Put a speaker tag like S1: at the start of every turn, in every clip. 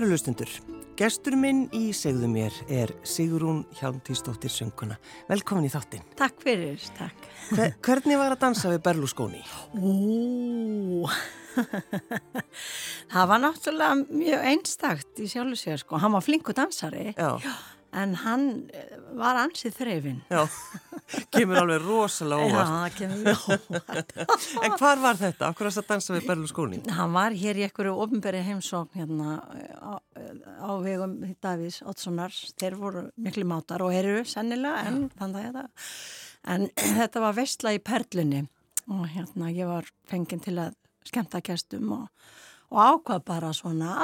S1: Kæru lustundur, gestur minn í segðu mér er Sigrún Hjálmtíðsdóttir sönguna. Velkomin í þáttinn.
S2: Takk fyrir, takk.
S1: Hver, hvernig var að dansa við Berlusconi?
S2: Ú, það var náttúrulega mjög einstakt í sjálfu sér sko. Hann var flinku dansari.
S1: Já.
S2: En hann eh, var ansið þrefin.
S1: Já, kemur alveg rosalega óvart.
S2: Já, það kemur óvart.
S1: en hvar var þetta? Akkur að það dansa við Berlusconi?
S2: Hann var hér í einhverju ofnberi heimsókn hérna á, á vegum Davís Ottssonar. Þeir voru miklu mátar og eru sennilega en þannig að þetta. En þetta var vestla í Perlunni og hérna ég var fenginn til að skemta kestum og og ákvað bara svona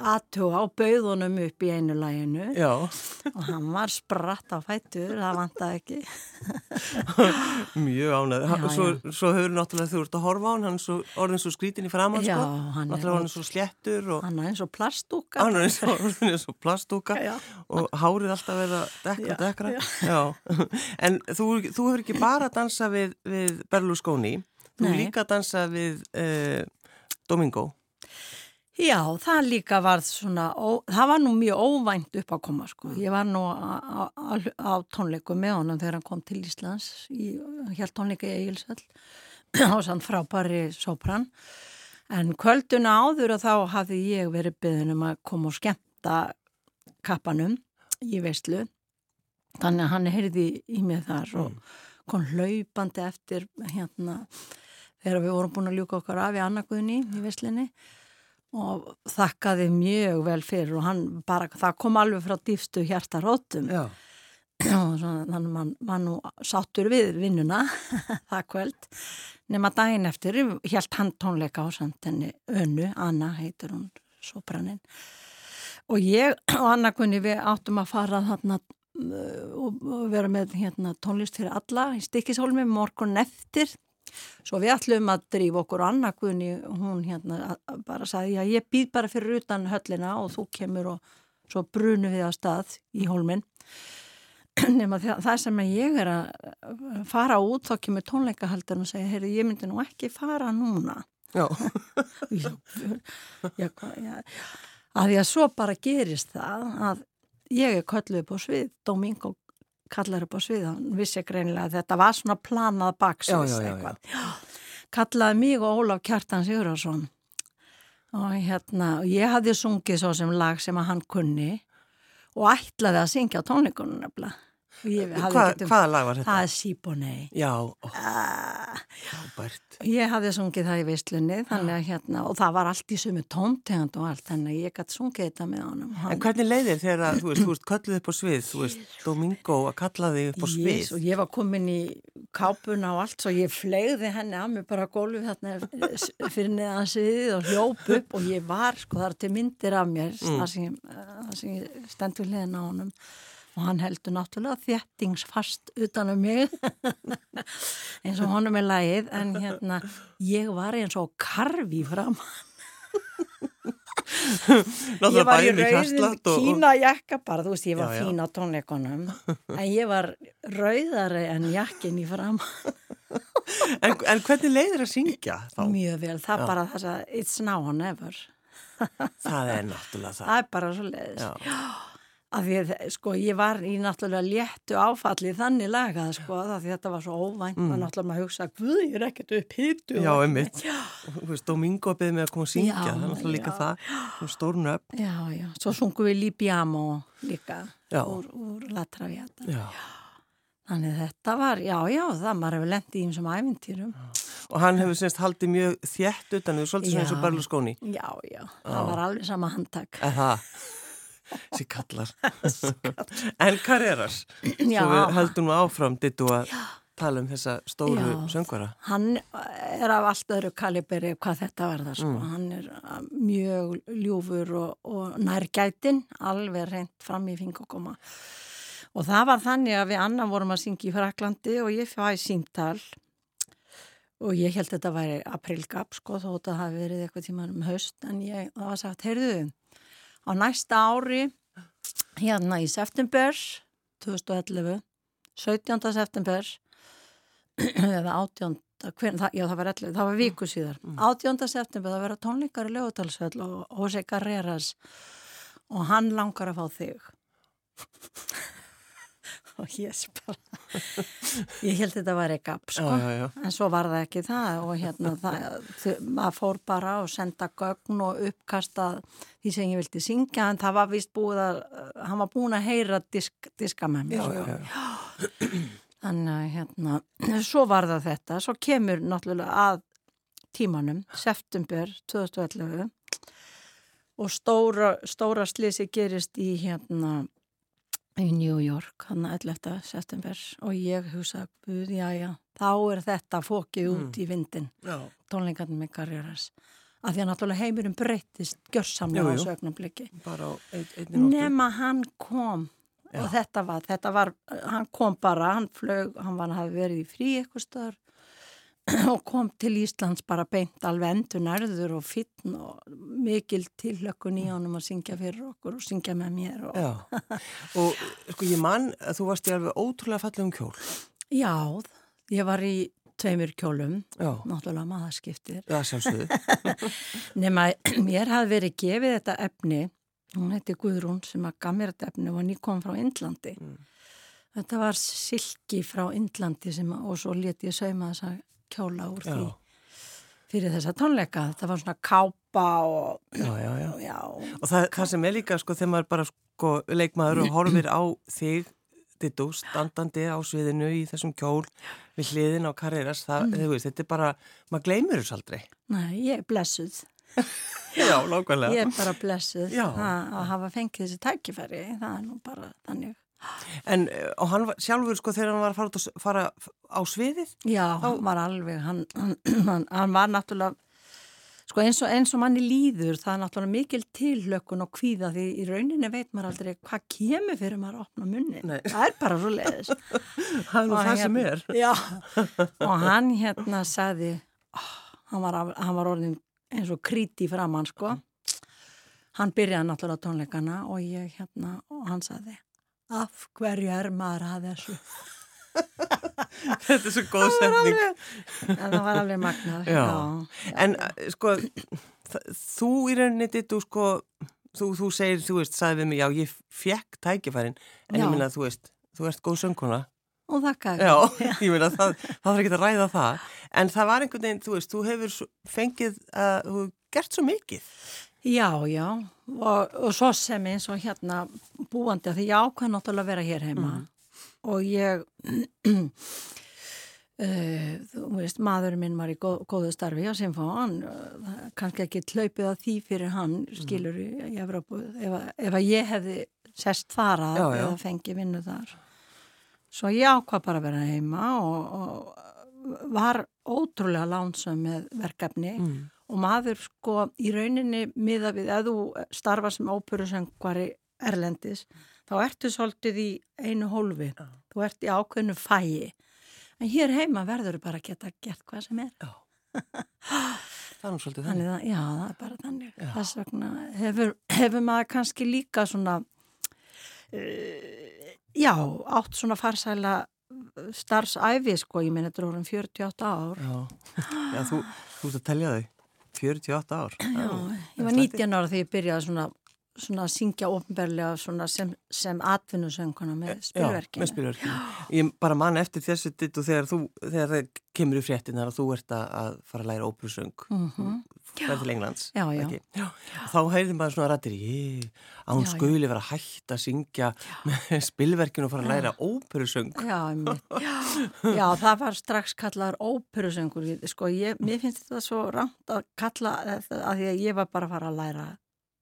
S2: aðtuga á bauðunum upp í einu læginu
S1: Já.
S2: og hann var spratt á fætur, það vantaði ekki.
S1: Mjög ánæður. Svo, svo hefur náttúrulega þú ert að horfa á hann, hann er svo, orðin svo skrítin í framann,
S2: já,
S1: sko.
S2: Hann
S1: náttúrulega hann er svo sléttur. Og,
S2: hann er eins og plastúka.
S1: Hann er eins og, eins og plastúka og hárið alltaf verið að dekra, dekra. Já. En þú, þú hefur ekki bara dansað við, við Berlusconi, þú Nei. líka dansað við eh, Domingo.
S2: Já, það líka var svona, ó, það var nú mjög óvænt upp að koma sko. Ég var nú á, tónleiku með honum þegar hann kom til Íslands, hér tónleika í Egilsvall, á sann frábæri sopran. En kvölduna áður og þá hafði ég verið byggðin um að koma og skemmta kappanum í veistlu. Þannig að hann heyrði í mig þar og mm. kom hlaupandi eftir hérna þegar við vorum búin að ljúka okkar af í annarkuðinni í veistlinni og þakkaði mjög vel fyrir og hann bara, það kom alveg frá dýfstu hjartarótum. Og þannig mann man nú sáttur við vinnuna það kvöld. Nema daginn eftir helt hann tónleika á samtenni Önnu, Anna heitir hún sopraninn. Og ég og Anna kunni við áttum að fara þarna og vera með hérna, tónlist fyrir alla í stikkishólmi morgun eftir Svo við ætlum að drífa okkur annarkunni, hún hérna bara sagði, já ég býð bara fyrir utan höllina og þú kemur og svo brunum við á stað í hólminn. Nefna það sem ég er að fara út, þá kemur tónleikahaldin og segja, heyrðu ég myndi nú ekki fara núna.
S1: Já.
S2: já, já, já. Að því að svo bara gerist það að ég er kölluð upp á svið, Domingo kallar upp á svið, hann vissi greinilega að þetta var svona planað baksins eitthvað. Kallaði mig og Ólaf Kjartan Sigurðarsson og hérna, og ég hafði sungið svo sem lag sem að hann kunni og ætlaði að syngja tónleikunum nefnilega.
S1: Hva, hvaða lag var þetta?
S2: Það er Siboney
S1: Já, ó, ah,
S2: Ég hafði sungið það í veistlunni þannig að hérna, og það var allt í sumu tóntegand og allt, þannig að ég gæti sungið þetta með honum.
S1: Hann... En hvernig leiðir þegar þú veist, þú veist, kallið upp á svið, þú veist, Domingo að kalla þig upp á svið?
S2: Yes, og ég var komin í kápuna og allt, svo ég flegði henni að mig bara gólfið þarna fyrir neðan sviðið og hljóp upp og ég var, sko, það er til myndir af mér mm. það sem, sem ég stend við hliðin á honum og hann heldur náttúrulega þjettingsfast utan um mig. Eins og honum er lagið en hérna ég var eins og karfi fram ég var í rauðin kína jakka bara, þú veist ég var já, já. fín á tónleikonum en ég var rauðari en jakkin í fram
S1: en, en hvernig leiðir að syngja þá?
S2: Mjög vel, það er bara þess að it's now or never.
S1: Það er náttúrulega það.
S2: Það er bara svo leiðis já Af því að sko ég var í náttúrulega léttu áfalli þannig lagað sko af því þetta var svo óvænt. Mm. að náttúrulega maður hugsa hvað ég er ekkert upp hittu
S1: Já, einmitt, þú veist, Domingo beðið með að koma að syngja, já, það er náttúrulega líka já. það. Stórn upp
S2: Já, já, svo sungum við Libiamo líka já. úr, úr La Traviata. Já. Þannig þetta var, já, já, það maður hefur lendið í einsum æfintýrum
S1: Og hann hefur semst haldið mjög þjætt utan því svolítið svona eins og Berlusconi.
S2: Já, já, það var alveg sama handtak
S1: Sér kallar. En Carreras Svo við heldum við áfram dittu að tala um þessa stóru já. söngvara.
S2: Hann er af allt öðru kaliberi hvað þetta verða sko. mm. hann er uh, mjög ljúfur og, og nærgætin alveg reynd fram í fingokoma og það var þannig að við annan vorum að syngja í Fraklandi og ég fæði síntal og ég held að þetta væri aprilgap sko þó þetta hafi verið eitthvað tíma um höst en ég, það var sagt, heyrðuðu á næsta ári hérna í september 2011 17. september eða 18. Hvern, það, já það var 11, það var viku síðar 18. Mm. september það verða tónleikar í lögutalsvöld og Jose Carreras og hann langar að fá þig og ég spara ég held þetta var ekki upp sko. en svo var það ekki það og hérna það, maður fór bara og senda gögn og uppkasta því sem ég vildi syngja en það var vist búið að hann var búin að heyra disk, diska með mér
S1: Já,
S2: sko.
S1: já, já.
S2: Þannig að hérna, svo var það þetta, svo kemur náttúrulega að tímanum, september 2011 og stóra, stóra slisi gerist í hérna í New York, hann 11. september og ég hugsa, já, já, þá er þetta fókið út í vindin,
S1: já.
S2: tónleikarnir með karriéras. Af því að náttúrulega heimurinn breyttist gjörsamlega á
S1: einni nóttu.
S2: Nema hann kom og þetta var, þetta var, hann kom bara, hann flög, hann var að hafa verið í frí eitthvað stöðar og kom til Íslands bara beint alveg endur nærður og finn og mikil tillökkun í honum að syngja fyrir okkur og syngja með mér og
S1: og sko ég man að þú varst í alveg ótrúlega fallegum kjól.
S2: já, ég var í tveimur kjólum,
S1: Já,
S2: náttúrulega maðurskiptir
S1: já sjálfsögðu.
S2: nema mér hafði verið gefið þetta efni hún heiti Guðrún sem að gaf mér þetta efni og hann kom frá Indlandi
S1: Mm.
S2: þetta var silki frá Indlandi sem, að- og svo leti ég sauma þessa kjóla úr því fyrir þessa tónleika. Þetta var svona kápa og
S1: já, já, já.
S2: já,
S1: Og það, það sem er líka sko þegar maður bara sko leikmaður og horfir á þig Dittu, standandi á sviðinu í þessum kjól við hliðin á karriéras, það, þú veist, þetta er bara, maður gleymir þess aldrei.
S2: nei, ég er blessuð.
S1: Já, lákvæmlega.
S2: ég er bara blessuð. Að hafa fengið þessi tækifæri það er nú bara þannig
S1: En, eh, og hann var, sjálfur sko þegar hann var að fara, að fara á sviðið,
S2: Já, hann var alveg, hann, hann, hann, hann var náttúrulega, sko eins og, eins og manni líður, það er náttúrulega mikil tilhlökkun og kvíða því í rauninni veit maður aldrei hvað kemur fyrir maður að opna munni.
S1: Nei.
S2: Það er bara svo leiðis.
S1: það er nú það sem er.
S2: Já, og hann hérna sagði, oh, hann, var, hann var orðin eins og kríti framann, sko. Hann byrjaði náttúrulega tónleikana og ég hérna, og hann sagði, af hverju er maður að þessu?
S1: Þetta er svo góð setning.
S2: Það var alveg magnað.
S1: Já.
S2: já.
S1: En eh, sko, þú í rauninni dittu sko, þú, þú segir, þú veist, sagði við mig, já, ég fekk tækifærin, en
S2: Já.
S1: ég minna, þú veist, þú ert góð sönguna.
S2: Og þakka
S1: Já, ég minna, það, það þarf ekki að ræða það. En það var einhvern veginn, þú veist, þú hefur fengið, uh, þú hefur gert svo mikið.
S2: Já, já, og, og svo sem eins og hérna búandi að því ég ákveð náttúrulega að vera hér heima og ég, uh, þú veist, maðurinn minn var í góð, góðu starfi á Sinfón, uh, kannski ekki hlaupið að því fyrir hann, skilur í, í Evrópu, ef, ef að ég hefði sest þarað
S1: Já, já.
S2: eða fengið vinnu þar. Svo ég ákvað bara að vera heima og, og var ótrúlega lánsum með verkefni
S1: Mm.
S2: Og maður sko í rauninni miða við að þú starfa sem óperusöngvari erlendis þá ertu svolítið í einu hólfi
S1: Já.
S2: þú ert í ákveðnu fæi en hér heima verður bara að geta gert hvað sem er
S1: Það er nú svolítið
S2: þannig
S1: þannig.
S2: að, já, það er bara þannig
S1: Já.
S2: þess vegna hefur, hefur maður kannski líka svona uh, já, átt svona farsæla starfsæfi sko, ég meina þetta er orðin 48 ár
S1: Já, já þú, þú ert að telja þau. 48 ár.
S2: Já, ég var 19 ára þegar ég byrjaði svona, svona að syngja ofnberlega svona sem, sem atvinnusönguna með
S1: Já,
S2: spilverkinu.
S1: með spilverkinu. Ég bara man eftir þessu ditt og þegar þú, þegar það kemur í fréttinar að þú ert að, fara að læra óperusöng,
S2: Mhm.
S1: Verð til Englands.
S2: Já, já.
S1: já. Þá heyrði maður svona rættir, að hún skuli vera hægt að syngja með spilverkinu og fara að læra óperusöng.
S2: Já, einmitt. já, já, það var strax kallaður óperusöngur. Sko, ég, mér finnst þetta svo rámt að kalla að því að ég var bara að fara að læra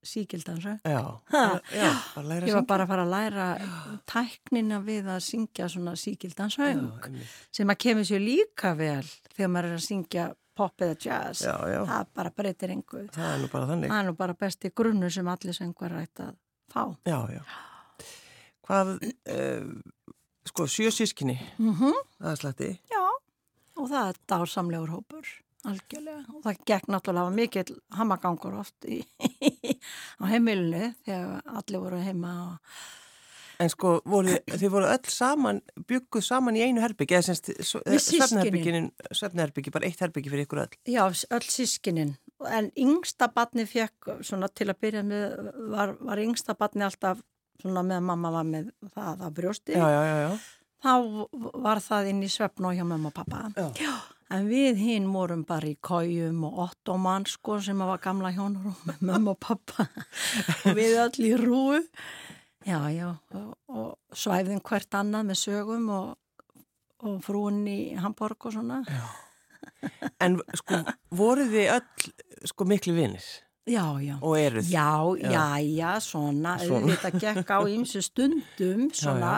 S2: síkildansöng.
S1: Bara
S2: Ég var bara að fara að læra tæknina við að syngja svona síkildansöng sem að kemur sér líka vel þegar maður er að syngja pop eða jazz.
S1: já, já,
S2: Það bara breytir engu.
S1: það er nú bara þannig.
S2: Það er nú bara besti grunnur sem allir söngur rætt að fá.
S1: Já, já. Hvað, uh, sko, sjö sískinni,
S2: Mm -hmm.
S1: það er slætti.
S2: Já, og það er dársamlegur hópur, algjörlega. Og það gekk náttúrulega mikill hamagangur oft í, á heimilinu þegar allir voru heima og
S1: En sko, voru, þið voru öll saman, bygguð saman í einu herbyggi, eða semst
S2: Við systkinin.
S1: svefnherbyggi, bara eitt herbyggi fyrir ykkur öll.
S2: já, öll sískinin en yngsta batni fekk svona til að byrja með var, var yngsta batni alltaf svona með mamma var með það að brjósti
S1: já, já, já, já.
S2: þá var það inn í svefn og hjá mamma og pappa
S1: Já.
S2: Já, en við hinn vorum bara í kójum og ottoman sko sem var gamla hjónarúm með mamma og pappa og við öll í rúu já, já og, og svæfðum hvert annað með sögum og, og frúin í Hamburg og svona
S1: En sko, voruð þið öll sko miklu vinnir
S2: já, já
S1: og eruð?
S2: Já,
S1: Já.
S2: já, já, svona,
S1: Svona.
S2: þetta gekk á ýmsu stundum, svona,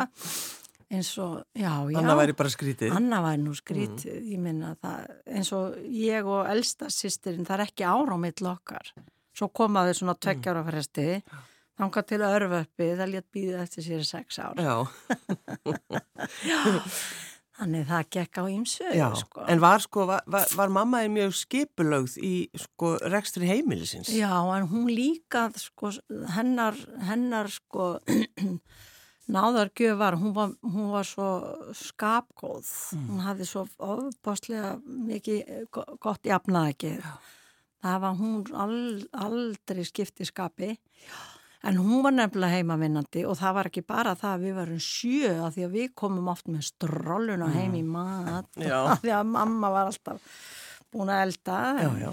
S2: eins og, já, já.
S1: Anna væri bara skrítið.
S2: Anna væri nú skrítið, ég minna það, eins og ég og elsta sýstirinn, það er ekki ára á mitt okkar. Svo komaðu svona tveggjára fresti, þangað til örföppi, það létt býðið eftir sér sex ár.
S1: Já,
S2: Þannig það gekk á ýmsu,
S1: já.
S2: sko.
S1: En var sko, var, var, var mammaðin mjög skipulögð í sko rekstri heimilisins?
S2: Já, en hún líka, sko, hennar, hennar, sko, náðargjöf var, hún var, hún var svo skapgóð, hún hafði svo ofbáslega mikið go- gott jafnaðakið. Það var hún al, aldrei skipti skapi, en hún var nefnilega heimavinnandi og það var ekki bara það að við varum sjö að því að við komum oft með strolluna heim í mat
S1: Já.
S2: og því að mamma var alltaf búin að elda
S1: Já, já.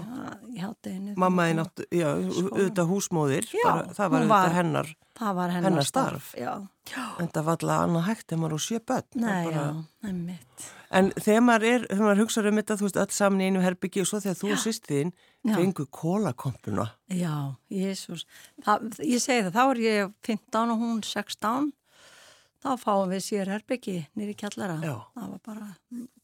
S2: í hátteginu.
S1: Mammaðin átt, já, auðvitað húsmóðir,
S2: Já,
S1: bara, það var auðvitað
S2: var-
S1: hennar,
S2: Það var hennar,
S1: hennar starf.
S2: Já, já,
S1: en það var alltaf annað hægt þegar maður á sjö börn.
S2: Nei,
S1: bara-
S2: já, einmitt.
S1: En þegar maður er, þegar maður hugsaður um þetta, þú veist, öll saman í einu herbyggi og svo þegar þú og sýstiðin
S2: Já.
S1: fengu kólakompuna.
S2: Já, Jésús. Ég segi það, þá er ég 15 og hún 16. Þá fáum við sér herbyggi nýri kjallara.
S1: Já.
S2: Það var bara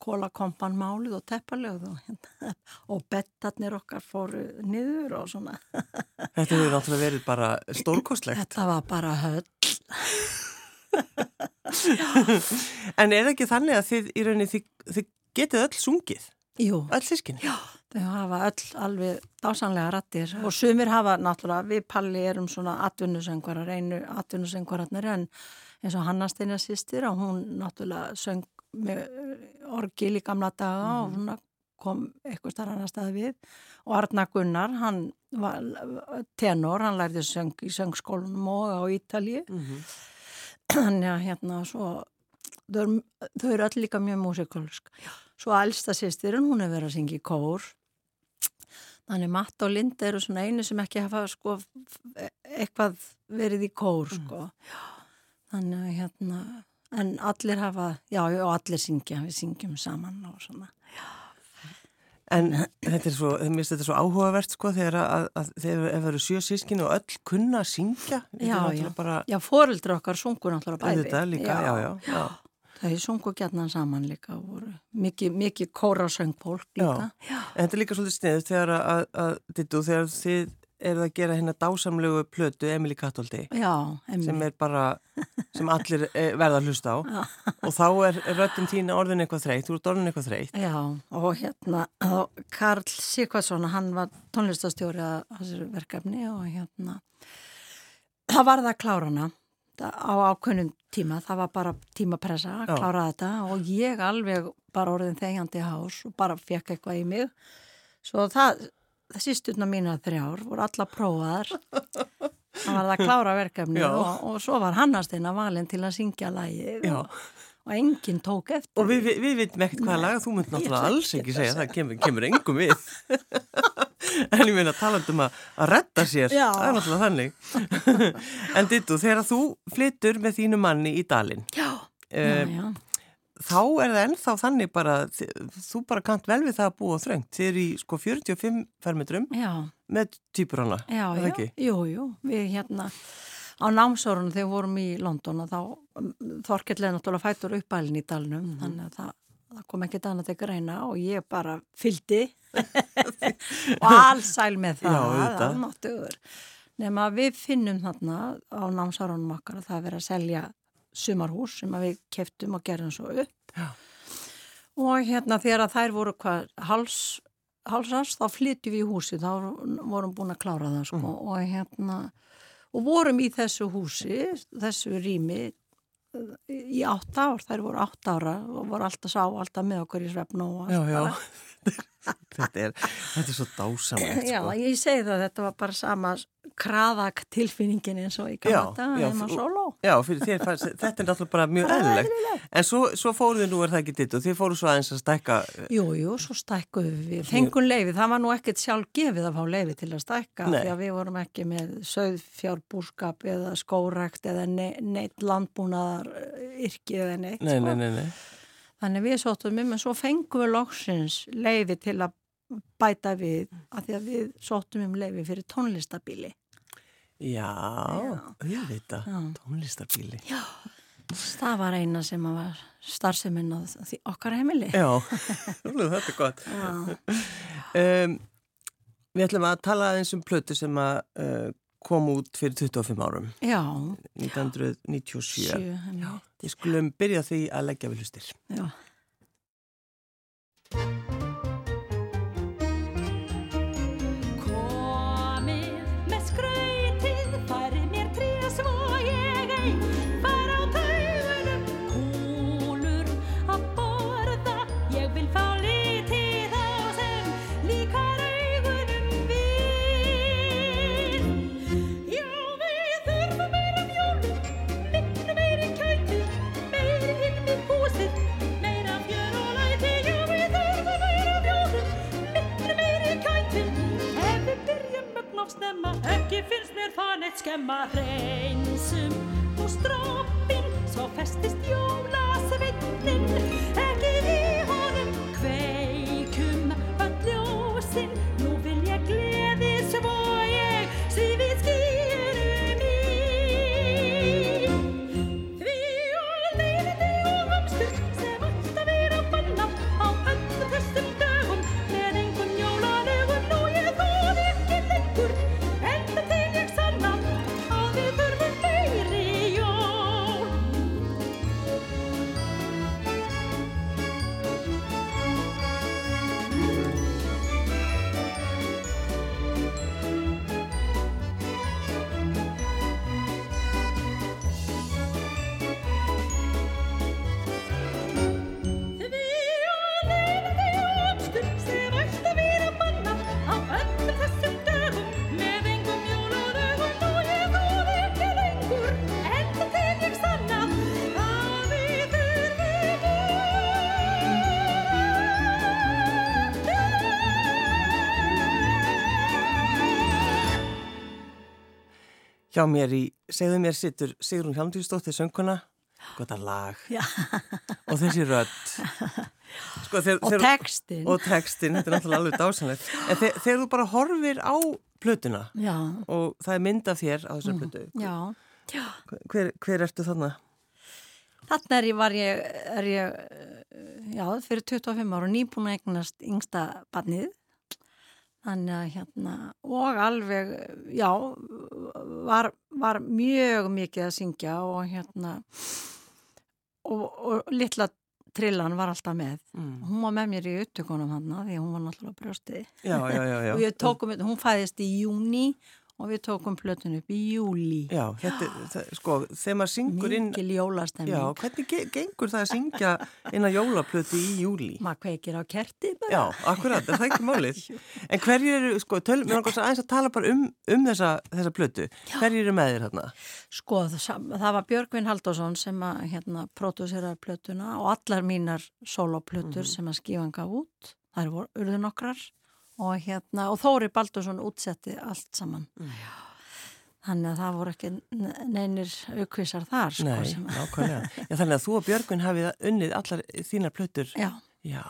S2: kólakompan málið og teppalögð og, hérna, og bettarnir okkar fóru niður og svona.
S1: Þetta hefur náttúrulega verið bara stórkostlegt.
S2: Þetta var bara höll.
S1: En er ekki þannig að þið í rauninni, þið, þið getið öll sungið,
S2: Jú,
S1: öll sískinni? Já.
S2: Þau hafa öll alveg dásanlega rattir og sumir hafa náttúrulega, við Palli erum svona atvinnusöngvarar, einu atvinnusöngvararnir en eins og Hanna Steina sýstir og hún náttúrulega söng með orgil í gamla daga og hún kom eitthvað starf annar stað við. Og Arna Gunnar, hann var tenor, hann lærði söng í söngskólunum og á Ítalji þannig að hérna svo þau eru, þau eru öll líka mjög músikalsk svo elsta sýstirinn, hún er verið að syngja í kór. Þannig Matt og Linda eru svona einu sem ekki hafa sko eitthvað verið í kór sko þannig að hérna en allir hafa, já og allir syngja við syngjum saman og svona
S1: En þetta er svo, mér finnst þetta svo áhugavert sko þegar að, að þegar ef það eru sjö sískinni og öll kunna að syngja. Er
S2: Já, já.
S1: Bara,
S2: já, foreldra okkar sungu náttúrulega bæði
S1: Þetta líka, já, já. já.
S2: þau sungu gætnan saman líka og voru mikið, mikið kórasöngfólk líka
S1: Já. En þetta er líka svolítið sniðut þegar að, að, að dittu, þegar þið eruð að gera hérna dásamlegu plötu Emilí
S2: já, emmi
S1: sem er bara, sem allir eh, verða að hlusta á og þá er röttin þín orðin eitthvað þreytt, þú ert orðin eitthvað þreytt.
S2: Já, og hérna, og Karl Sikvarsson, hann var tónlistastjóri að þessu verkefni og hérna, það var það klárana á ákveðnum tíma, það var bara tímapressa að
S1: Já.
S2: klára þetta og ég alveg bara orðin þegjandi hás og bara fekk eitthvað í mig. Svo það, þessi stundna mína þrjár voru alla prófaðar, það var það að klára verkefni og, og svo var Hannasteina valin til að syngja lagið
S1: Já.
S2: og, og enginn tók eftir.
S1: Og við, við, veitum ekkert hvaða laga, þú mynd náttúrulega alls
S2: ekki að
S1: segja, það kemur, kemur engum við. en ég meina talandum að, að retta sér,
S2: Já.
S1: það er náttúrulega þannig. en dittu, þegar þú flyttur með þínu manni í dalinn,
S2: Já,
S1: eh,
S2: já, já.
S1: Þá er það ennþá þannig bara, þú bara kant vel við það að búa þröngt. Þið eru í sko 45 fermetrum
S2: Já,
S1: með týpur
S2: já,
S1: það
S2: já,
S1: ekki?
S2: jú, jú, við hérna á námsórunum þegar við vorum í London þá þorkillega náttúrulega fætur uppælinn í dalnum
S1: Mhm.
S2: þannig að það, það kom ekkert annað til greina og ég bara fyldi og allsæl með það,
S1: Já, auðvitað.
S2: almáttugur. Nefn að við finnum þarna á námsárunum okkar að það er verið að selja sumarhús sem við keftum og gerðum svo upp.
S1: Já.
S2: og hérna þegar þær voru hvað hals, halsast þá flytjum við í húsi þá vorum búin að klára það sko. Og hérna og vorum í þessu húsi þessu rými í átt ár, þær voru átt ára og voru alltaf sá, alltaf með okkur í svefn og
S1: Já, já, þetta er, þetta er svo dásamlegt
S2: Já,
S1: sko.
S2: ég segi það, þetta var bara sama kraðak tilfinningin eins og í dag, heima solo.
S1: Já, þér, þetta er náttúrulega bara mjög eðlilegt. En svo, svo fóruðu nú er það ekki ditt og þið fóruðu svo aðeins að stækka.
S2: Jú, jú, svo stækkuðu við, fengun leiði, það var nú ekkert sjálf gefið að fá leiði til að stækka því að við vorum ekki með söðfjárbúrskap eða skórekt eða neitt landbúnaðar yrki eða neitt.
S1: Nei, sko. nei, nei, nei.
S2: Þannig við sóttum um, en svo fengum við loksins leiði til að bæta við að því að við sóttum um leiði fyrir tónlistabíli.
S1: Já, auðvita, tónlistarbíli.
S2: Já, það var eina sem var starfseminn á okkar heimili.
S1: Já, þetta er gott. Um, við ætlum að tala eins um plötu sem að uh, kom út fyrir 25 árum.
S2: Já.
S1: 1997.
S2: Sjö,
S1: Já, við skulum byrja því að leggja við hlustir.
S2: Já.
S3: Skemma. Reynsum og stroppin svo festist jólasveitin ekki í honum kveikum öll ljósin
S1: Hjá mér í, segðu mér, sittur Sigrun Hjalmdýrsdóttir sönguna, gott að lag og þessi rödd. Sko, þeir,
S2: Og textin.
S1: Og textin, þetta er náttúrulega alveg dásanlegt. En þegar, þegar þú bara horfir á plötuna
S2: Já.
S1: og það er mynd af þér á þessar
S2: Mm.
S1: plötu,
S2: Já. Já.
S1: hver, hver ertu þarna?
S2: Þarna er ég, var ég, er ég, já, fyrir 25 ára nýbúin að eignast yngsta barnið. Þannig að hérna, og alveg, já, var, var mjög mikið að syngja og hérna, og, og litla trillan var alltaf með.
S1: Mm.
S2: Hún var með mér í upptökunum hann, því hún var náttúrulega brjóstið. Og ég tókum, hún fæðist í júni og við tókum plötun upp í júli.
S1: Já, þetta, er- það, sko, þegar maður syngur inn,
S2: Mikil jólastemming.
S1: já, hvernig ge gengur það að syngja inn að jólaplötu í júli?
S2: Maður kveikir á kerti bara.
S1: Já, akkurat, er það ekki málið. En hverju eru, sko, tölum, mér langar aðeins að tala bara um, um þessa, þessa plötu. Hverju eru með þér þarna?
S2: Sko, það, það var Björgvin Halldórsson sem að hérna pródúseraði plötuna og allar mínar soloplötur sem að skífan gaf út. Það eru urðu nokkrar og hérna, og Þóri Baldursson útsetti allt saman. Já. Þannig að það voru ekki ne- neinir aukvísar þar, sko.
S1: Nei, nákvæmlega. Já, þannig að þú og Björgun hafið unnið allar þínar plötur.
S2: já,
S1: Já,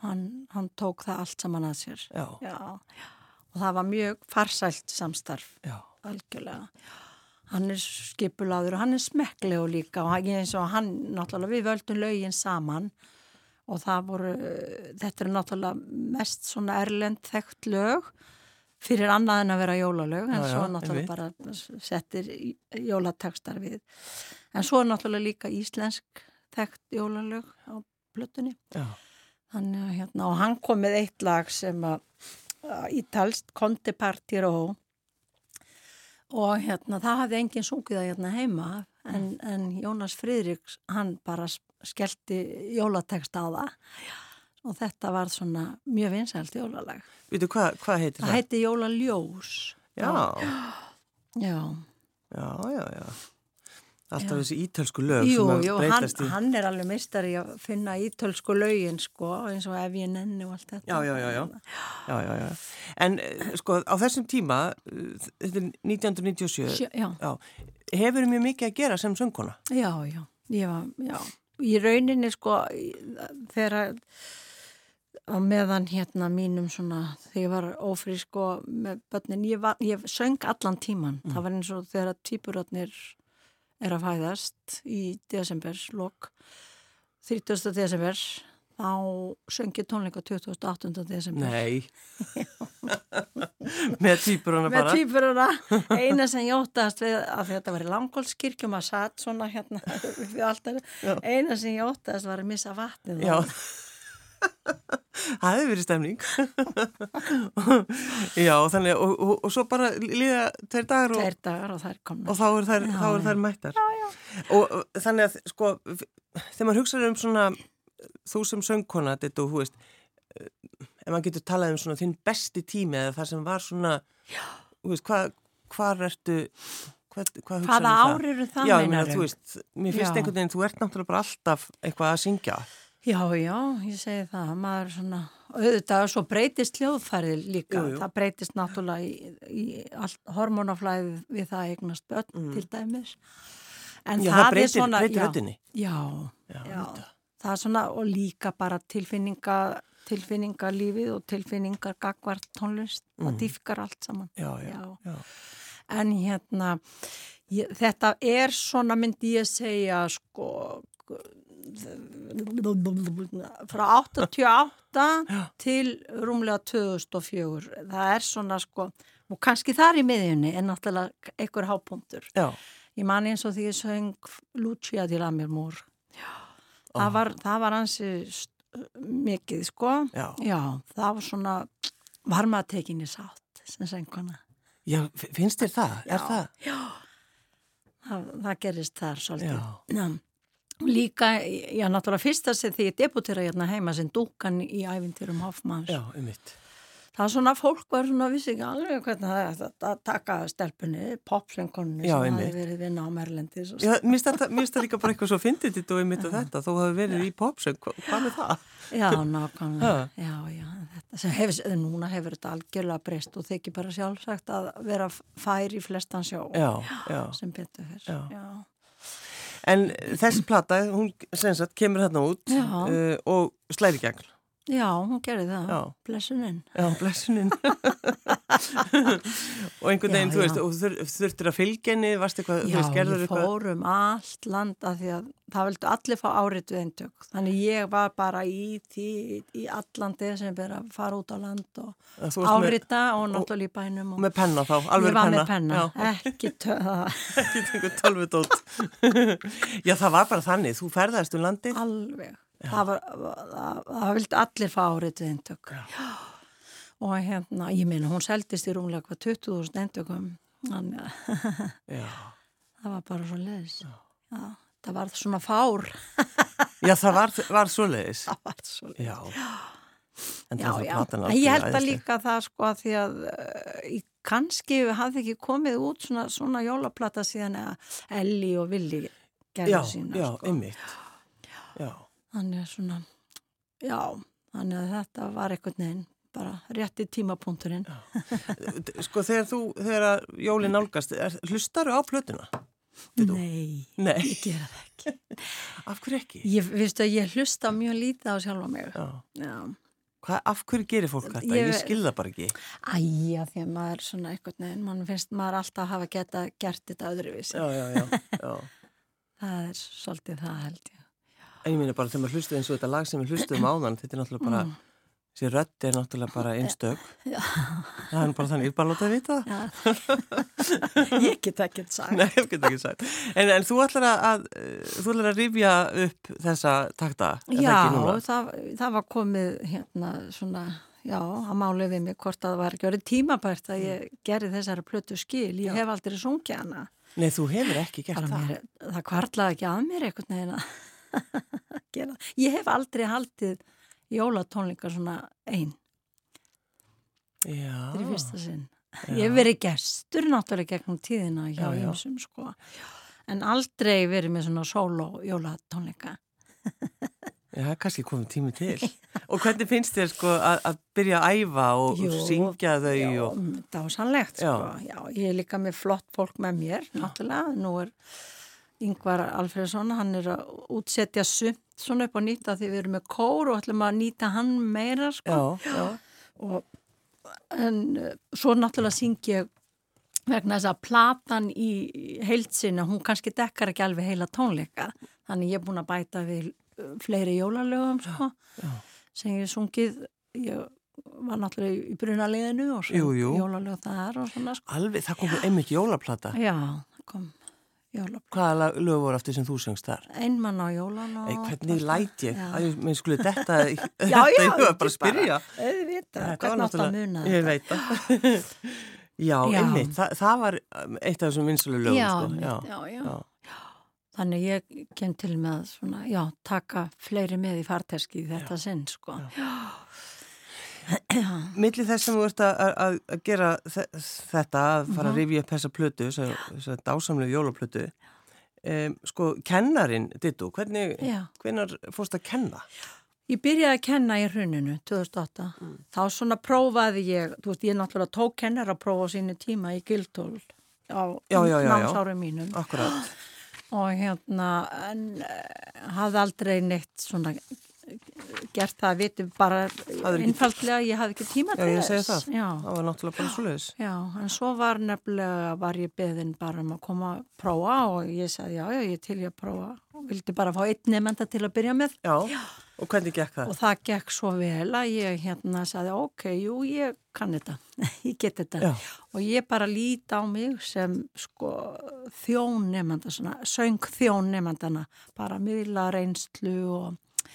S2: hann, hann tók það allt saman að sér.
S1: já,
S2: Já, já. Og það var mjög farsælt samstarf.
S1: já.
S2: algjörlega hann er skipulaður og hann er smekklegur líka og eins og hann náttúrulega við völdum lögin saman og það voru, þetta er náttúrulega mest svona erlend þekkt lög fyrir annað en að vera jólalög en
S1: Já,
S2: svo náttúrulega bara settir jólatekstar við. En svo er náttúrulega líka íslensk þekkt jólalög á að hérna, og hann kom með eitt lag sem að ítalst, Conte Partiró og hérna, það hafði enginn sungið það hérna heima en, en Jónas Friðriks, hann bara skellti jólatekst á það og þetta var svona mjög vinsælt jólalag.
S1: Veitu, hvað hva heitir
S2: Það
S1: það?
S2: heiti Jólaljós.
S1: Já,
S2: Já.
S1: já, já, já. Alltaf þessi ítölsku lög
S2: Jú,
S1: sem
S2: jú, hann,
S1: breytast í...
S2: hann er alveg mistari að finna ítölsku lögin, sko, eins og ef ég nenni og allt þetta.
S1: Já, já, já, já. já, já, já. En eh, sko, á þessum tíma, eh, þetta er 1997,
S2: Sjö, já,
S1: já, hefur mjög mikið að gera sem söngkona.
S2: já, já, ég var, já. Í rauninni, sko, þegar að- meðan hérna mínum svona, þegar ég var ófrísk og með börnin, ég, var, ég söng allan tíman. Það var eins og þegar að týpurotnir er að fæðast í desember, lok, 30. desember, þá söng ég tónleika 28. desember.
S1: Nei. Með týpurana
S2: með
S1: bara.
S2: týpuruna eina sem ég óttast við að þetta var í langkólskirkjum að satt svona hérna eina sem ég óttast var að missa vatnið
S1: Já. Það hefur verið stemning. já, þannig, og, og, og svo bara líða tveir dagar og,
S2: tveir dagar og þær komna
S1: og þá er þær,
S2: Já,
S1: þá er þær mættar. Já, já. Og þannig að, sko, þegar maður hugsaður um svona, þú sem söngkona, þetta og, þú veist, eh, ef maður getur talað um svona þinn besti tími eða það sem var svona, veist, hvað, hvað ertu, hugsaður um
S2: hvaða
S1: það?
S2: ár eru það
S1: Já, meina, þú veist, mér finnst
S2: Já.
S1: einhvern veginn, þú ert náttúrulega bara alltaf eitthvað að syngja.
S2: já, já, ég segi það maður er svona, auðvitað svo breytist hljóðfærið líka,
S1: Jú, jú.
S2: það breytist náttúrulega í, í allt, hormonaflæði við það að eignast börn til dæmis en
S1: Mm. Já,
S2: það,
S1: það
S2: er
S1: breytir-
S2: svona
S1: breytir
S2: já, já,
S1: Já,
S2: já. Það er svona og líka bara tilfinninga tilfinningalífið og tilfinningar gagvart tónlist, það dýfkar allt saman
S1: Mm. Já, já,
S2: Já. en hérna ég, þetta er svona myndi ég segja sko frá 88 til rúmlega 2004 það er svona sko og kannski þar í miðjunni er náttúrulega einhver hápunktur
S1: Já,
S2: Ég man eins og því ég söng Lucia til Amir Múr. Það, var, það var hansi mikið, sko.
S1: Já.
S2: það var svona varmatekinni sátt sem söngkona.
S1: já, finnst þér það? Er það?
S2: Það, það gerist þar svolítið.
S1: Já.
S2: Já. Líka, já, náttúrulega fyrsta sem því ég debutera hérna heima sem dúkan í æfintyrum Hoffmanns.
S1: Já, um mitt.
S2: Það er svona, fólk var svona, vissi ekki alveg hvernig það er að- taka stelpunni, popsöngkonni
S1: Já,
S2: sem
S1: einmitt.
S2: hafi verið vinna á Merlendis og
S1: Já, mér finnst það líka bara eitthvað svo fyndið þetta og ég mitt og þetta, þú hafi verið í popsöng, Hva, hvað með það?
S2: Já, nákvæmlega. Já, já, þetta sem hefur, núna hefur þetta algjörlega breyst og þykir bara sjálfsagt að vera fær í flestan sjó
S1: Já, já.
S2: sem betur.
S1: Já.
S2: Já.
S1: En þessi plata, hún sem sagt kemur hérna út
S2: Já.
S1: uh, og slæri gegn.
S2: Já, hún gerði það,
S1: Já.
S2: blessuninn.
S1: Já, blessunin. og einhvern veginn,
S2: Já,
S1: þú veist, þur, þurftir að fylgja henni, varst eitthvað, þú
S2: Já,
S1: veist, gerður
S2: ég
S1: eitthvað.
S2: fór um allt land af því að það vildu allir fá áritu eintök. Þannig ég var bara í því, í allan desember að fara út á land og árita og náttúrulega í bænum. Og
S1: Með penna þá, alveg
S2: ég var
S1: penna.
S2: með penna,
S1: Já,
S2: ekki töða,
S1: ekki tengur tölvudótt. Já, það var bara þannig, þú ferðast um landið.
S2: alveg. Það, var, það, það vildi allir fá áritu eintök. Já. Og hérna, ég meina, hún seldist í rúmlega hvað 20.000 eintökum. Það var bara svo leiðis. Já. það var svona fár.
S1: Já, það var, var svoleiðis.
S2: það var svo leiðis.
S1: Já.
S2: Já, já, ég held að líka það sko að því að uh, kannski hafði ekki komið út svona, svona jólaplata síðan að Elli og Willi gerðu sína
S1: já,
S2: sko.
S1: einmitt. Já.
S2: Þannig að svona, já, þannig að þetta var einhvern veginn bara rétti tímapunkturinn.
S1: Sko, þegar þú, þegar að jólin nálgast, hlustaru á plötuna?
S2: Nei,
S1: Nei.
S2: ég gera það ekki.
S1: Af hverju ekki?
S2: Ég, viðstu að ég hlusta mjög lítið á sjálfa mig.
S1: Já.
S2: Já.
S1: Hvað, af hverju gerir fólk þetta?
S2: Ég-
S1: Ég, skil það bara ekki.
S2: Æja, því að maður svona einhvern veginn, mann finnst maður alltaf hafa geta gert þetta öðruvísi.
S1: Já, já, já. já.
S2: Það er svolítið það held ég.
S1: En ég meina bara þegar maður hlustuð eins og þetta lag sem við hlustuðum áðan, þetta er náttúrulega bara, þessi rödd er náttúrulega bara einstök.
S2: Já.
S1: Það er bara þannig, ég er bara að láta að vita það.
S2: Já. ég get ekki sagt.
S1: Nei, ég get ekki sagt. En, en þú ætlar að, að, uh, þú ætlar að rifja upp þessa takta, er það
S2: Já,
S1: ekki núna?
S2: það, það var komið hérna svona, já, að málið við mig hvort að það var ekki orðið tímabært að ég gerði þessari plötu skil. Ég hef aldrei sungið hana.
S1: Nei, þú hefur ekki gert það.
S2: mér, það kvarlaði ekki að mér einhvern veginn að. Ég hef aldrei haldið jólatónleikar svona einn,
S1: Já.
S2: þetta er fyrsta sinn. Ég hef verið gestur náttúrulega gegnum tíðina hjá
S1: Já, já.
S2: ymsum sko, en aldrei verið með svona sóló jólatónleika.
S1: Já, það er kannski komið tími til. og hvernig finnst þér sko að, að byrja að æfa og
S2: Jú,
S1: syngja þau
S2: Já,
S1: og...
S2: dásanlegt
S1: Já.
S2: sko. Já, ég er líka með flott fólk með mér, náttúrulega. Nú er Yngvar Alfredsson, hann er að útsetja sumt svona upp á nýta því við erum með kór og ætlum að nýta hann meira sko.
S1: Já, já.
S2: og en uh, svo náttúrulega syng ég vegna þess að platan í heildsina, hún kannski dekkar ekki alveg heila tónleika, þannig ég er búin að bæta við uh, fleiri jólalögum sko, sem ég sungið ég var náttúrulega í brunaliðinu og jólalög þar og svona sko.
S1: Alveg, það kom einmitt jólaplata.
S2: já, það kom jólalög
S1: Hvaða lög voru aftur sem þú söngst þar?
S2: einmann á jólan og
S1: Ei, hvernig læt ég?
S2: Já.
S1: Ég minn skulle þetta,
S2: Já,
S1: þetta
S2: já,
S1: ég
S2: ekki
S1: bara að spyrja.
S2: auðvitað,
S1: Þetta var
S2: hvernig átt að muna
S1: Ég
S2: þetta
S1: veit það. já,
S2: Já.
S1: einmitt, Þa, það var um, eitt af þessum vinsalu lögum,
S2: já,
S1: sko.
S2: einmitt, já, já.
S1: já.
S2: Þannig ég kem til með að svona, já, taka fleiri með í farteski í þetta sinn, sko.
S1: Millir þess sem þú ert að, að, að gera þe- þetta, að fara
S2: Mhm.
S1: að rifja upp þessa plötu, þessa, dásamlegu jólaplötu, um, sko, kennarin, Dittu, hvernig,
S2: Já.
S1: hvernig fórst að kenna?
S2: Ég byrjaði að kenna í hruninu 2008. Þá svona prófaði ég, þú veist, ég náttúrulega tók kennara prófa á sínu tíma í Gildól á námsárum mínum.
S1: Akkurat.
S2: Og hérna, en uh, hafði aldrei neitt svona eh, gert það, viti bara einfaldlega, ég hafði ekki tíma
S1: Já,
S2: til
S1: ég segi
S2: þess.
S1: það.
S2: Já.
S1: Það var náttúrulega bara svo leiðis.
S2: Já, en svo var nefnilega, var ég beðin bara um að koma að prófa og ég sagði já, já, ég til ég að prófa og vildi bara fá einn nefnda til að byrja með
S1: Já. og hvernig gekk það?
S2: og það gekk svo vel að ég hérna sagði ok, jú, ég kann þetta, ég get þetta
S1: Já.
S2: og ég bara líti á mig sem sko þjón nefnda, svona söng þjón nefndana, bara miðla reynslu og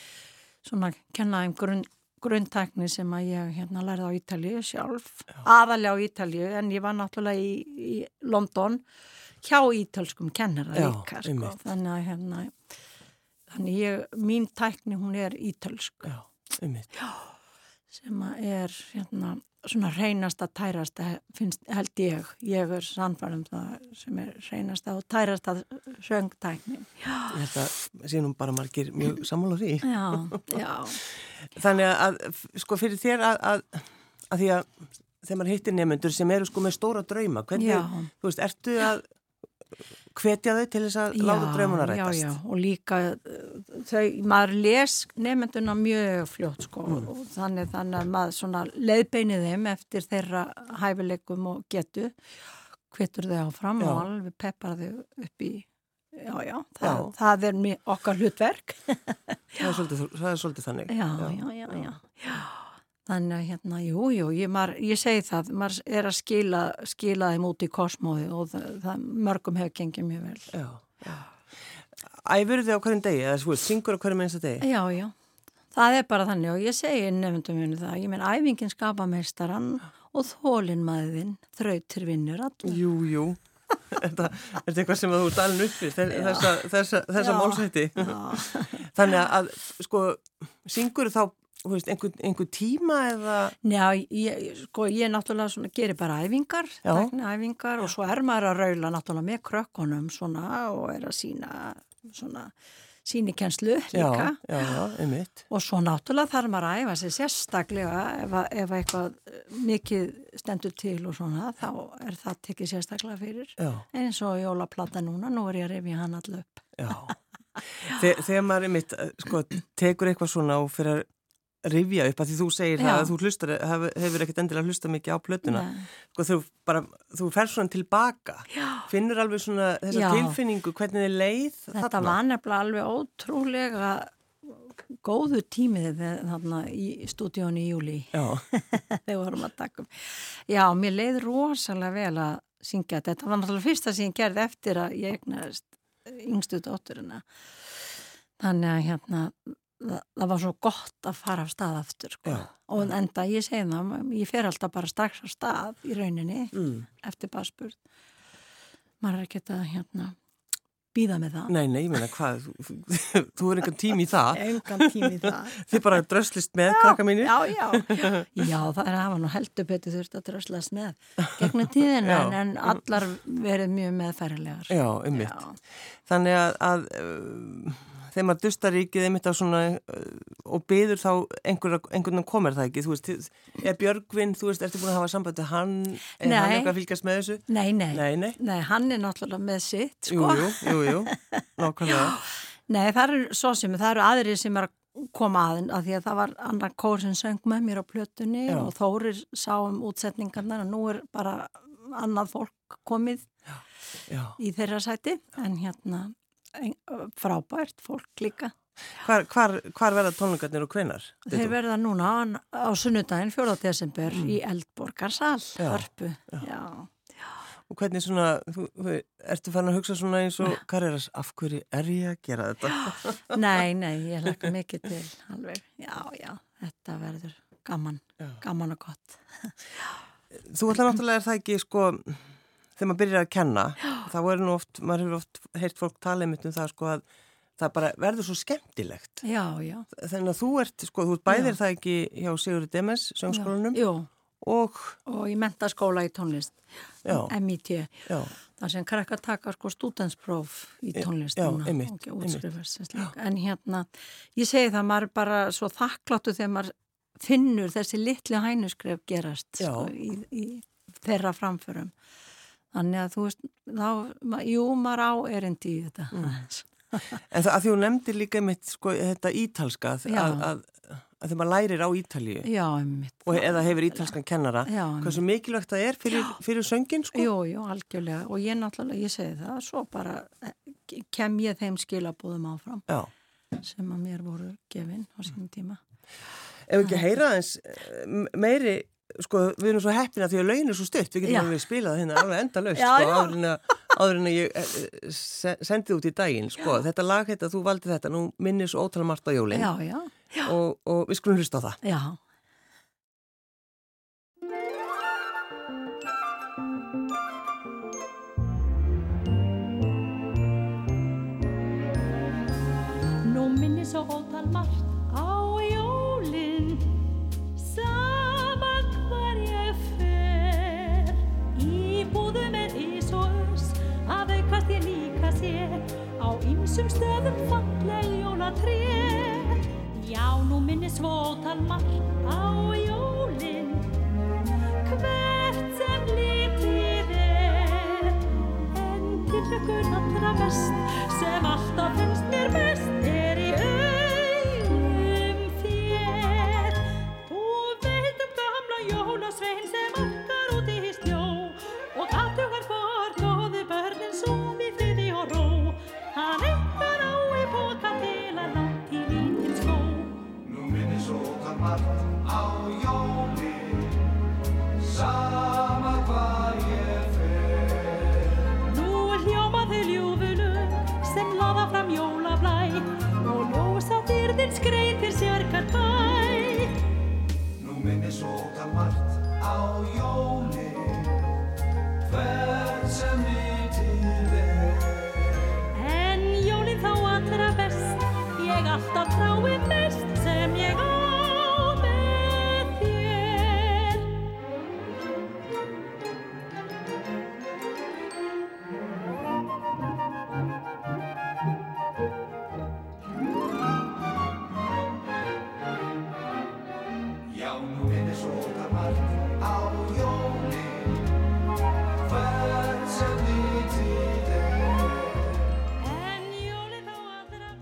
S2: svona kenna þeim grunn grunntækni sem að ég hérna lærði á Ítalíu sjálf, aðalega á Ítalíu en ég var náttúrulega í, í London hjá ítölskum kennara
S1: Já,
S2: líka, sko, þannig að hérna þannig ég, mín tækni hún er ítölsk.
S1: Já,
S2: sem að er hérna svona reynasta, tærasta finnst, held ég, ég er sannfærum það sem er reynasta og tærasta söngtækni
S1: Ég held að nú bara margir mjög sammála því.
S2: Já, já,
S1: Þannig að, sko, fyrir þér að, að, að því að þegar maður hittir nefnendur sem eru sko með stóra drauma, hvernig,
S2: Já.
S1: þú veist, ertu að hvetja þau til þess að láta draumuna rætast?
S2: Já, já, og líka uh, þau, maður les nefnduna mjög fljótt sko
S1: Mm.
S2: og þannig, þannig að maður svona leiðbeinið þeim eftir þeirra hæfileikum og getu hvetur þau áfram
S1: Já.
S2: og alveg peppar þau upp í Já, já, það,
S1: Já.
S2: það er okkar hlutverk.
S1: Það er svolítið, það er svolítið þannig.
S2: Já, já, já, já. já. Þannig að hérna, jú, jú, ég, maður, ég segi það, maður er að skila, skila þeim út í kosmóði og það, það mörgum hefur gengið mjög vel.
S1: Já, já. Æfur þið á hverjum degi, eða svo, syngur á hverjum einsta degi?
S2: Já, já, það er bara þannig og ég segi nefndum minu það, ég menn æfingin skapa meistaran og þólinn maðurinn þrautir vinnur allir.
S1: Jú, jú. Er þetta eitthvað sem þú ert alveg uppi, þessa, þessa, þessa málsætti? Þannig að, sko, syngur þá, veist, einhver, einhver tíma eða...
S2: Já, ég, sko, ég náttúrulega svona gerir bara æfingar,
S1: Já.
S2: æfingar og svo er maður að raula náttúrulega með krökkunum svona og er að sína svona sínikenslu líka.
S1: Já, já.
S2: Og svo náttúrulega þarf maður að æfa sig sérstaklega ef, ef eitthvað eh, mikið stendur til og svona þá er það tekið sérstaklega fyrir.
S1: Já,
S2: Eins og jólaplata núna, nú er ég að rifja hann allu upp.
S1: já. Þegar, maður einmitt, sko, tekur eitthvað svona og fyrir að rifja upp, að því þú segir það að þú hlustar, hefur, hefur ekkert endilega hlusta mikið á plötuna. Sko, þú bara, þú fer svona tilbaka.
S2: Já.
S1: Finnur alveg svona þessa
S2: Já.
S1: tilfinningu, hvernig þið leið
S2: Þetta var nefnilega alveg ótrúlega góðu tímið þarna í stúdíónu í júli þegar vorum að taka um. Já, mér leið rosalega vel að syngja þetta. Þetta var náttúrulega fyrsta sem ég gerði eftir að ég egnaðist yngstu dótturina. Þannig að hérna, það, það var svo gott að fara af stað aftur. Sko.
S1: Já.
S2: Og enda, ég segi það, ég fer alltaf bara strax af stað í rauninni
S1: mm.
S2: eftir basspurt. maður er ekki að hérna býða með það.
S1: Nei, nei, ég meina hvað, þú, er engan tím í það.
S2: Engan tím í það.
S1: Þið bara dröslist með, krakka mínir.
S2: Já, já, já, það er að hafa nú heldur betur þurft að dröslast með gegnum tíðin en, en allar verið mjög meðfærilegar.
S1: Já, um mitt. Þannig að, að uh, þegar maður dustar ríkið einmitt á svona uh, og byður þá einhvern veginn komir það ekki, þú veist, er Björgvin, þú veist, ertu búin að hafa sambandi hann, er
S2: nei.
S1: hann eitthvað að fylgjast með þessu?
S2: Nei, nei,
S1: nei, nei,
S2: nei hann er náttúrulega með sitt, sko.
S1: Jú, jú, jú, jú, nákvæmlega.
S2: Nei, það eru svo sem, það eru aðrir sem er að koma aðeins, að því að það var annar kór sem söng með mér á plötunni Já. og Þórir sá um útsetningarnar og nú er bara annað fólk komið. Já. í þeirra sæti, en hérna frábært fólk líka.
S1: Hvar, hvar, hvar verða tónleikarnir og hvenar?
S2: Þeir verða núna á sunnudaginn 4. desember mm. í Eldborgarsal, Hörpu. Já. Já.
S1: Já. Og hvernig svona, þú, þú, ertu fann að hugsa svona eins og karriðars, af hverju er ég að gera þetta?
S2: nei, nei, ég hlaka mikið til alveg. Já, já, þetta verður gaman, gaman og gott.
S1: þú ætla náttúrulega er það ekki, sko þegar maður byrjar að kenna þá er nú oft, maður hefur oft heilt fólk tala um það sko að það bara verður svo skemmtilegt.
S2: Já, já.
S1: Þannig að þú ert, sko, þú bæðir já. það ekki hjá Sigurður Demes, söngskólanum og
S2: og í mentaskóla í tónlist MIT þar sem krakka taka sko stúdenspróf í tónlist
S1: einmitt.
S2: en hérna ég segi það, maður er bara svo þakkláttu þegar maður finnur þessi litli hænuskref gerast sko, í, í þeirra framförum Þannig að þú veist, þá, jú, maður á erindi í þetta. Mm.
S1: en það að því hún nefndi líka mitt, sko, þetta ítalska, að, að, að þegar maður lærir á Ítalíu
S2: Já.
S1: Og eða hefur ítalskan kennara, Já, hversu mikilvægt það er fyrir, fyrir söngin, sko?
S2: Jú, jú, algjörlega. Og ég náttúrulega, ég segi það, svo bara eh, kem ég þeim skilabúðum áfram Já. sem að mér voru gefinn á sínum tíma.
S1: Ef ekki heyra eins eh, meiri sko, við erum svo heppina því að laun er svo stutt, við getum alveg spilað hérna alveg enda löst, sko, áður en að, ég eh, eh, sendið út í daginn, sko, já. þetta lag þetta, þú valdi þetta, nú minnir svo ótala margt á jólinn og, og við skulum hlusta á það.
S2: Já. Nú minnir svo ótal margt ýmsum stöðum falleg jólatré. Já, nú minni svótal margt á jólin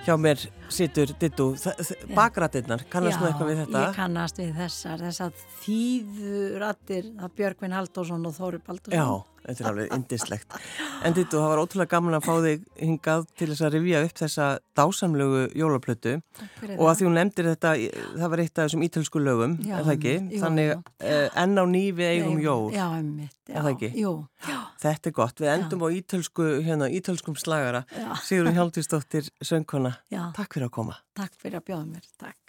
S1: hjá mér situr dittu bakrættinnar, kannast þú eitthvað við þetta?
S2: Já, ég kannast við þessar þessar þýðurattir að Björgvin Halldórsson og Þóri Baldursson.
S1: Já, þetta er alveg indislegt En dittu, það var ótrúlega gaman að fá þig hingað til þess að rivja upp þessa dásamlegu jólaplötu og að því hún nefndir þetta, það var eitt af þessum ítölsku lögum, já, er það ekki? Jú, Þannig jú. Eh, enn á nýfi eigum jól
S2: Já, einmitt,
S1: já, er það ekki?
S2: Jú, já
S1: Þetta er gott, við endum á ítölsku, hérna, ítölskum slagara. Sigurinn Hjálptíðsdóttir, söngkona. Takk fyrir að koma.
S2: Takk fyrir að bjóða mér, takk.